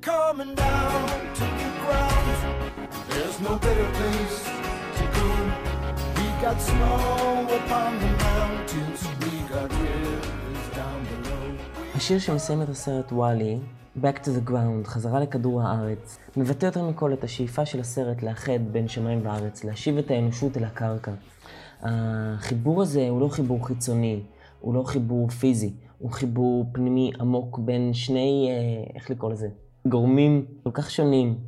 coming down to the ground. There's no better place to go. We got snow upon the mountains, we got rivers down below. השיר שמסיים את הסרט וואלי, Back to the Ground, חזרה לכדור הארץ, מבטא יותר מכל את השאיפה של הסרט לאחד בין שמיים וארץ, להשיב את האנושות אל הקרקע. החיבור הזה הוא לא חיבור חיצוני, הוא לא חיבור פיזי, הוא חיבור פנימי עמוק בין שני, אה, איך לקרוא לזה? גורמים כל כך שונים.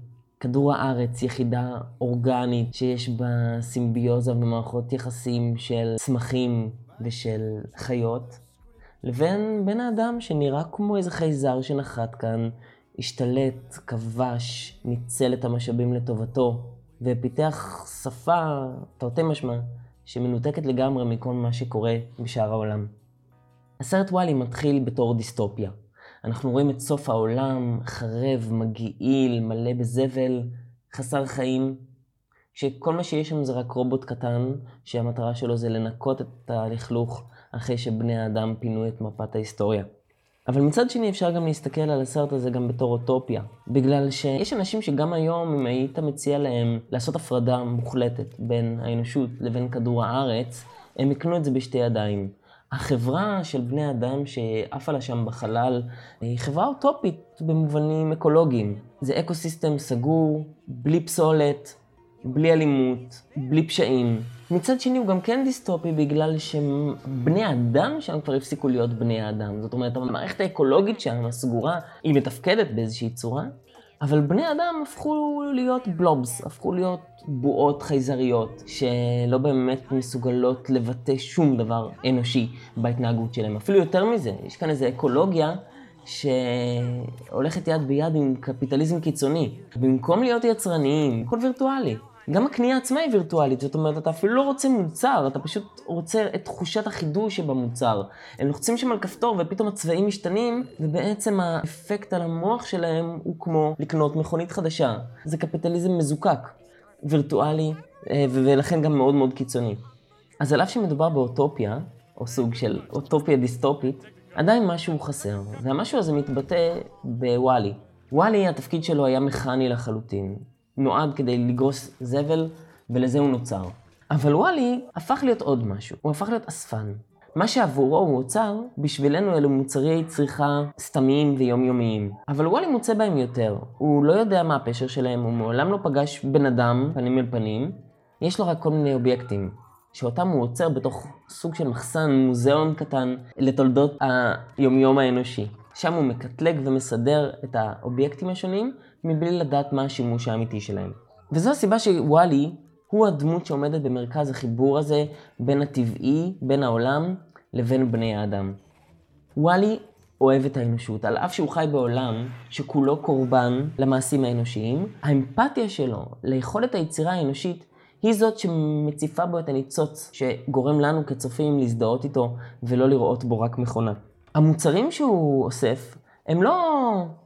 כדור הארץ, יחידה אורגנית שיש בה סימביוזה ומערכות יחסים של צמחים ושל חיות, לבין בן האדם שנראה כמו איזה חייזר שנחת כאן, השתלט, כבש, ניצל את המשאבים לטובתו, ופיתח שפה, תרתי משמע, שמנותקת לגמרי מכל מה שקורה בשאר העולם. הסרט וואלי מתחיל בתור דיסטופיה. אנחנו רואים את סוף העולם, חרב, מגעיל, מלא בזבל, חסר חיים, שכל מה שיש שם זה רק רובוט קטן, שהמטרה שלו זה לנקות את הלכלוך אחרי שבני האדם פינו את מפת ההיסטוריה. אבל מצד שני אפשר גם להסתכל על הסרט הזה גם בתור אוטופיה, בגלל שיש אנשים שגם היום, אם היית מציע להם לעשות הפרדה מוחלטת בין האנושות לבין כדור הארץ, הם יקנו את זה בשתי ידיים. החברה של בני אדם שעפה לה שם בחלל היא חברה אוטופית במובנים אקולוגיים. זה אקו סיסטם סגור, בלי פסולת, בלי אלימות, בלי פשעים. מצד שני הוא גם כן דיסטופי בגלל שבני האדם שם כבר הפסיקו להיות בני האדם. זאת אומרת, המערכת האקולוגית שם, הסגורה, היא מתפקדת באיזושהי צורה, אבל בני אדם הפכו להיות בלובס, הפכו להיות בועות חייזריות, שלא באמת מסוגלות לבטא שום דבר אנושי בהתנהגות שלהם. אפילו יותר מזה, יש כאן איזו אקולוגיה שהולכת יד ביד עם קפיטליזם קיצוני. במקום להיות יצרניים, הכל וירטואלי. גם הקנייה עצמה היא וירטואלית, זאת אומרת, אתה אפילו לא רוצה מוצר, אתה פשוט רוצה את תחושת החידוש שבמוצר. הם לוחצים שם על כפתור ופתאום הצבעים משתנים, ובעצם האפקט על המוח שלהם הוא כמו לקנות מכונית חדשה. זה קפיטליזם מזוקק, וירטואלי, אה, ולכן גם מאוד מאוד קיצוני. אז על אף שמדובר באוטופיה, או סוג של אוטופיה דיסטופית, עדיין משהו חסר, והמשהו הזה מתבטא בוואלי. וואלי, התפקיד שלו היה מכני לחלוטין. נועד כדי לגרוס זבל, ולזה הוא נוצר. אבל וואלי הפך להיות עוד משהו, הוא הפך להיות אספן. מה שעבורו הוא אוצר, בשבילנו אלו מוצרי צריכה סתמיים ויומיומיים. אבל וואלי מוצא בהם יותר. הוא לא יודע מה הפשר שלהם, הוא מעולם לא פגש בן אדם, פנים אל פנים. יש לו רק כל מיני אובייקטים, שאותם הוא עוצר בתוך סוג של מחסן, מוזיאון קטן, לתולדות היומיום האנושי. שם הוא מקטלג ומסדר את האובייקטים השונים, מבלי לדעת מה השימוש האמיתי שלהם. וזו הסיבה שוואלי הוא הדמות שעומדת במרכז החיבור הזה בין הטבעי, בין העולם, לבין בני האדם. וואלי אוהב את האנושות, על אף שהוא חי בעולם שכולו קורבן למעשים האנושיים, האמפתיה שלו ליכולת היצירה האנושית היא זאת שמציפה בו את הניצוץ שגורם לנו כצופים להזדהות איתו ולא לראות בו רק מכונה. המוצרים שהוא אוסף הם לא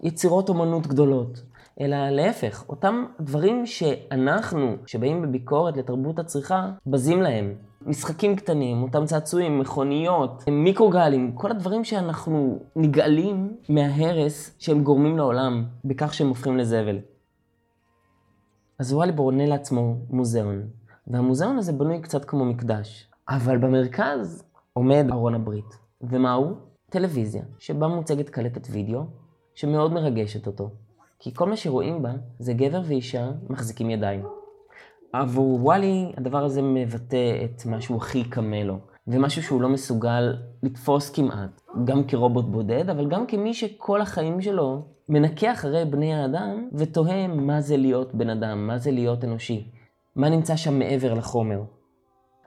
יצירות אומנות גדולות, אלא להפך, אותם דברים שאנחנו, שבאים בביקורת לתרבות הצריכה, בזים להם. משחקים קטנים, אותם צעצועים, מכוניות, מיקרוגלים, כל הדברים שאנחנו נגאלים מההרס שהם גורמים לעולם בכך שהם הופכים לזבל. אז וואלי בונה לעצמו מוזיאון, והמוזיאון הזה בנוי קצת כמו מקדש, אבל במרכז עומד ארון הברית. ומה הוא? טלוויזיה, שבה מוצגת קלטת וידאו, שמאוד מרגשת אותו. כי כל מה שרואים בה זה גבר ואישה מחזיקים ידיים. עבור וואלי הדבר הזה מבטא את מה שהוא הכי קמה לו, ומשהו שהוא לא מסוגל לתפוס כמעט, גם כרובוט בודד, אבל גם כמי שכל החיים שלו מנקה אחרי בני האדם ותוהה מה זה להיות בן אדם, מה זה להיות אנושי, מה נמצא שם מעבר לחומר.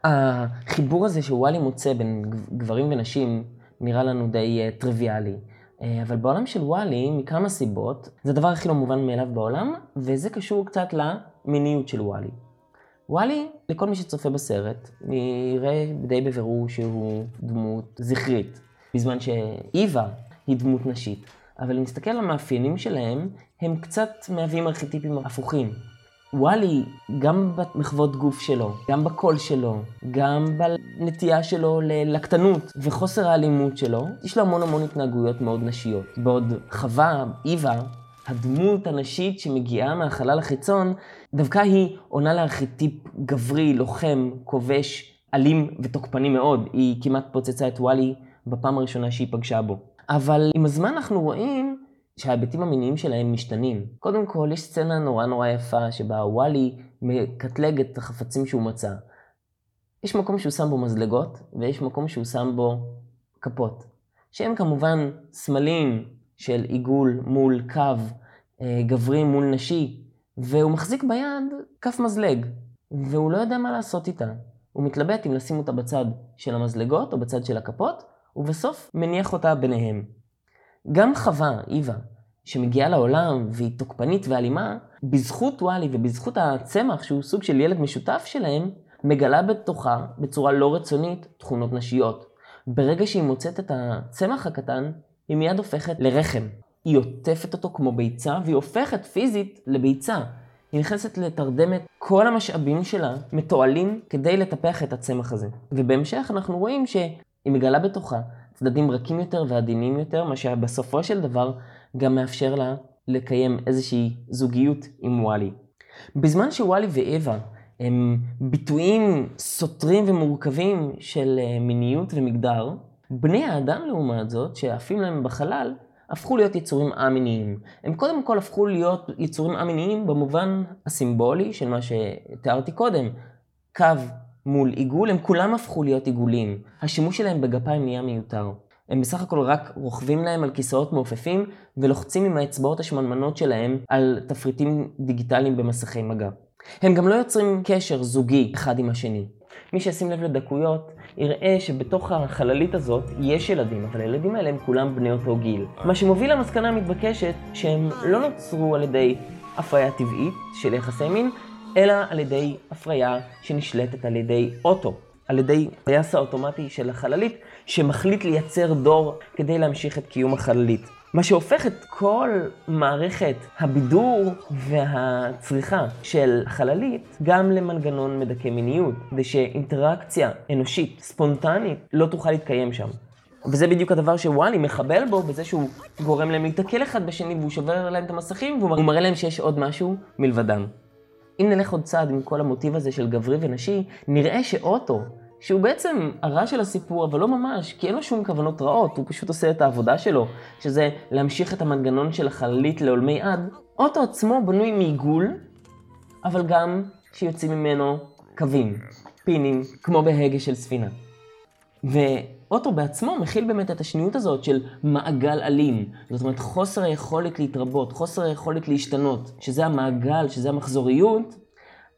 החיבור הזה שוואלי מוצא בין גברים ונשים נראה לנו די uh, טריוויאלי. Uh, אבל בעולם של וואלי, מכמה סיבות, זה הדבר הכי לא מובן מאליו בעולם, וזה קשור קצת למיניות של וואלי. וואלי, לכל מי שצופה בסרט, נראה די בבירור שהוא דמות זכרית, בזמן שאיווה היא דמות נשית. אבל אם נסתכל על המאפיינים שלהם, הם קצת מהווים ארכיטיפים הפוכים. וואלי, גם במחוות גוף שלו, גם בקול שלו, גם בנטייה שלו ללקטנות וחוסר האלימות שלו, יש לו המון המון התנהגויות מאוד נשיות. בעוד חווה, איווה, הדמות הנשית שמגיעה מהחלל החיצון, דווקא היא עונה לארכיטיפ גברי, לוחם, כובש, אלים ותוקפני מאוד. היא כמעט פוצצה את וואלי בפעם הראשונה שהיא פגשה בו. אבל עם הזמן אנחנו רואים שההיבטים המיניים שלהם משתנים. קודם כל, יש סצנה נורא נורא יפה שבה וואלי מקטלג את החפצים שהוא מצא. יש מקום שהוא שם בו מזלגות, ויש מקום שהוא שם בו כפות. שהם כמובן סמלים של עיגול מול קו אה, גברי מול נשי, והוא מחזיק ביד כף מזלג, והוא לא יודע מה לעשות איתה. הוא מתלבט אם לשים אותה בצד של המזלגות או בצד של הכפות, ובסוף מניח אותה ביניהם. גם חווה, איווה, שמגיעה לעולם והיא תוקפנית ואלימה, בזכות וואלי ובזכות הצמח שהוא סוג של ילד משותף שלהם, מגלה בתוכה, בצורה לא רצונית, תכונות נשיות. ברגע שהיא מוצאת את הצמח הקטן, היא מיד הופכת לרחם. היא עוטפת אותו כמו ביצה, והיא הופכת פיזית לביצה. היא נכנסת לתרדמת, כל המשאבים שלה מתועלים כדי לטפח את הצמח הזה. ובהמשך אנחנו רואים שהיא מגלה בתוכה צדדים רכים יותר ועדינים יותר, מה שבסופו של דבר גם מאפשר לה לקיים איזושהי זוגיות עם וואלי. בזמן שוואלי ואווה הם ביטויים סותרים ומורכבים של אה, מיניות ומגדר, בני האדם לעומת זאת, שעפים להם בחלל, הפכו להיות יצורים א-מיניים. הם קודם כל הפכו להיות יצורים א-מיניים במובן הסימבולי של מה שתיארתי קודם. קו מול עיגול, הם כולם הפכו להיות עיגולים. השימוש שלהם בגפיים נהיה מיותר. הם בסך הכל רק רוכבים להם על כיסאות מעופפים ולוחצים עם האצבעות השמנמנות שלהם על תפריטים דיגיטליים במסכי מגע. הם גם לא יוצרים קשר זוגי אחד עם השני. מי שישים לב לדקויות, יראה שבתוך החללית הזאת יש ילדים, אבל הילדים האלה הם כולם בני אותו גיל. מה שמוביל למסקנה המתבקשת שהם לא נוצרו על ידי הפריה טבעית של יחסי מין, אלא על ידי הפריה שנשלטת על ידי אוטו, על ידי טייס האוטומטי של החללית, שמחליט לייצר דור כדי להמשיך את קיום החללית. מה שהופך את כל מערכת הבידור והצריכה של החללית גם למנגנון מדכא מיניות, כדי שאינטראקציה אנושית, ספונטנית, לא תוכל להתקיים שם. וזה בדיוק הדבר שוואלי מחבל בו, בזה שהוא גורם להם להתקל אחד בשני והוא שובר להם את המסכים והוא מראה להם שיש עוד משהו מלבדם. אם נלך עוד צעד עם כל המוטיב הזה של גברי ונשי, נראה שאוטו, שהוא בעצם הרע של הסיפור, אבל לא ממש, כי אין לו שום כוונות רעות, הוא פשוט עושה את העבודה שלו, שזה להמשיך את המנגנון של החללית לעולמי עד. אוטו עצמו בנוי מעיגול, אבל גם שיוצאים ממנו קווים, פינים, כמו בהגה של ספינה. ואוטו בעצמו מכיל באמת את השניות הזאת של מעגל אלים. זאת אומרת, חוסר היכולת להתרבות, חוסר היכולת להשתנות, שזה המעגל, שזה המחזוריות,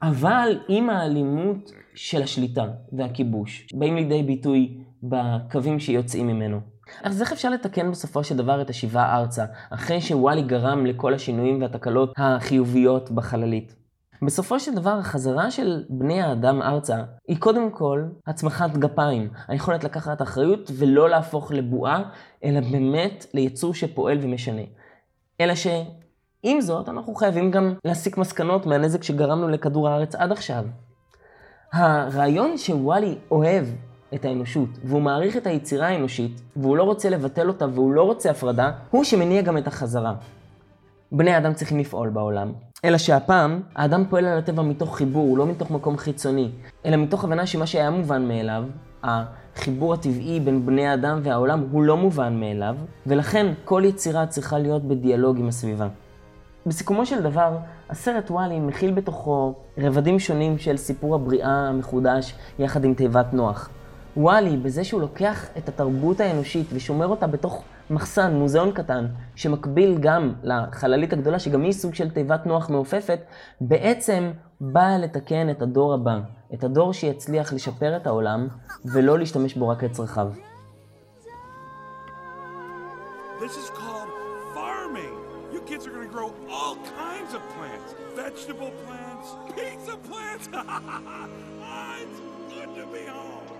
אבל עם האלימות של השליטה והכיבוש, באים לידי ביטוי בקווים שיוצאים ממנו. אז איך אפשר לתקן בסופו של דבר את השיבה ארצה, אחרי שוואלי גרם לכל השינויים והתקלות החיוביות בחללית? בסופו של דבר, החזרה של בני האדם ארצה היא קודם כל הצמחת גפיים, היכולת לקחת אחריות ולא להפוך לבועה, אלא באמת ליצור שפועל ומשנה. אלא שעם זאת, אנחנו חייבים גם להסיק מסקנות מהנזק שגרמנו לכדור הארץ עד עכשיו. הרעיון שוואלי אוהב את האנושות, והוא מעריך את היצירה האנושית, והוא לא רוצה לבטל אותה והוא לא רוצה הפרדה, הוא שמניע גם את החזרה. בני האדם צריכים לפעול בעולם, אלא שהפעם, האדם פועל על הטבע מתוך חיבור, לא מתוך מקום חיצוני, אלא מתוך הבנה שמה שהיה מובן מאליו, החיבור הטבעי בין בני האדם והעולם הוא לא מובן מאליו, ולכן כל יצירה צריכה להיות בדיאלוג עם הסביבה. בסיכומו של דבר, הסרט וואלי מכיל בתוכו רבדים שונים של סיפור הבריאה המחודש יחד עם תיבת נוח. וואלי, בזה שהוא לוקח את התרבות האנושית ושומר אותה בתוך מחסן, מוזיאון קטן, שמקביל גם לחללית הגדולה, שגם היא סוג של תיבת נוח מעופפת, בעצם באה לתקן את הדור הבא, את הדור שיצליח לשפר את העולם, ולא להשתמש בו רק לצרכיו. This is called farming. You kids are gonna grow all kinds of plants. Vegetable plants, pizza plants. it's good to be home.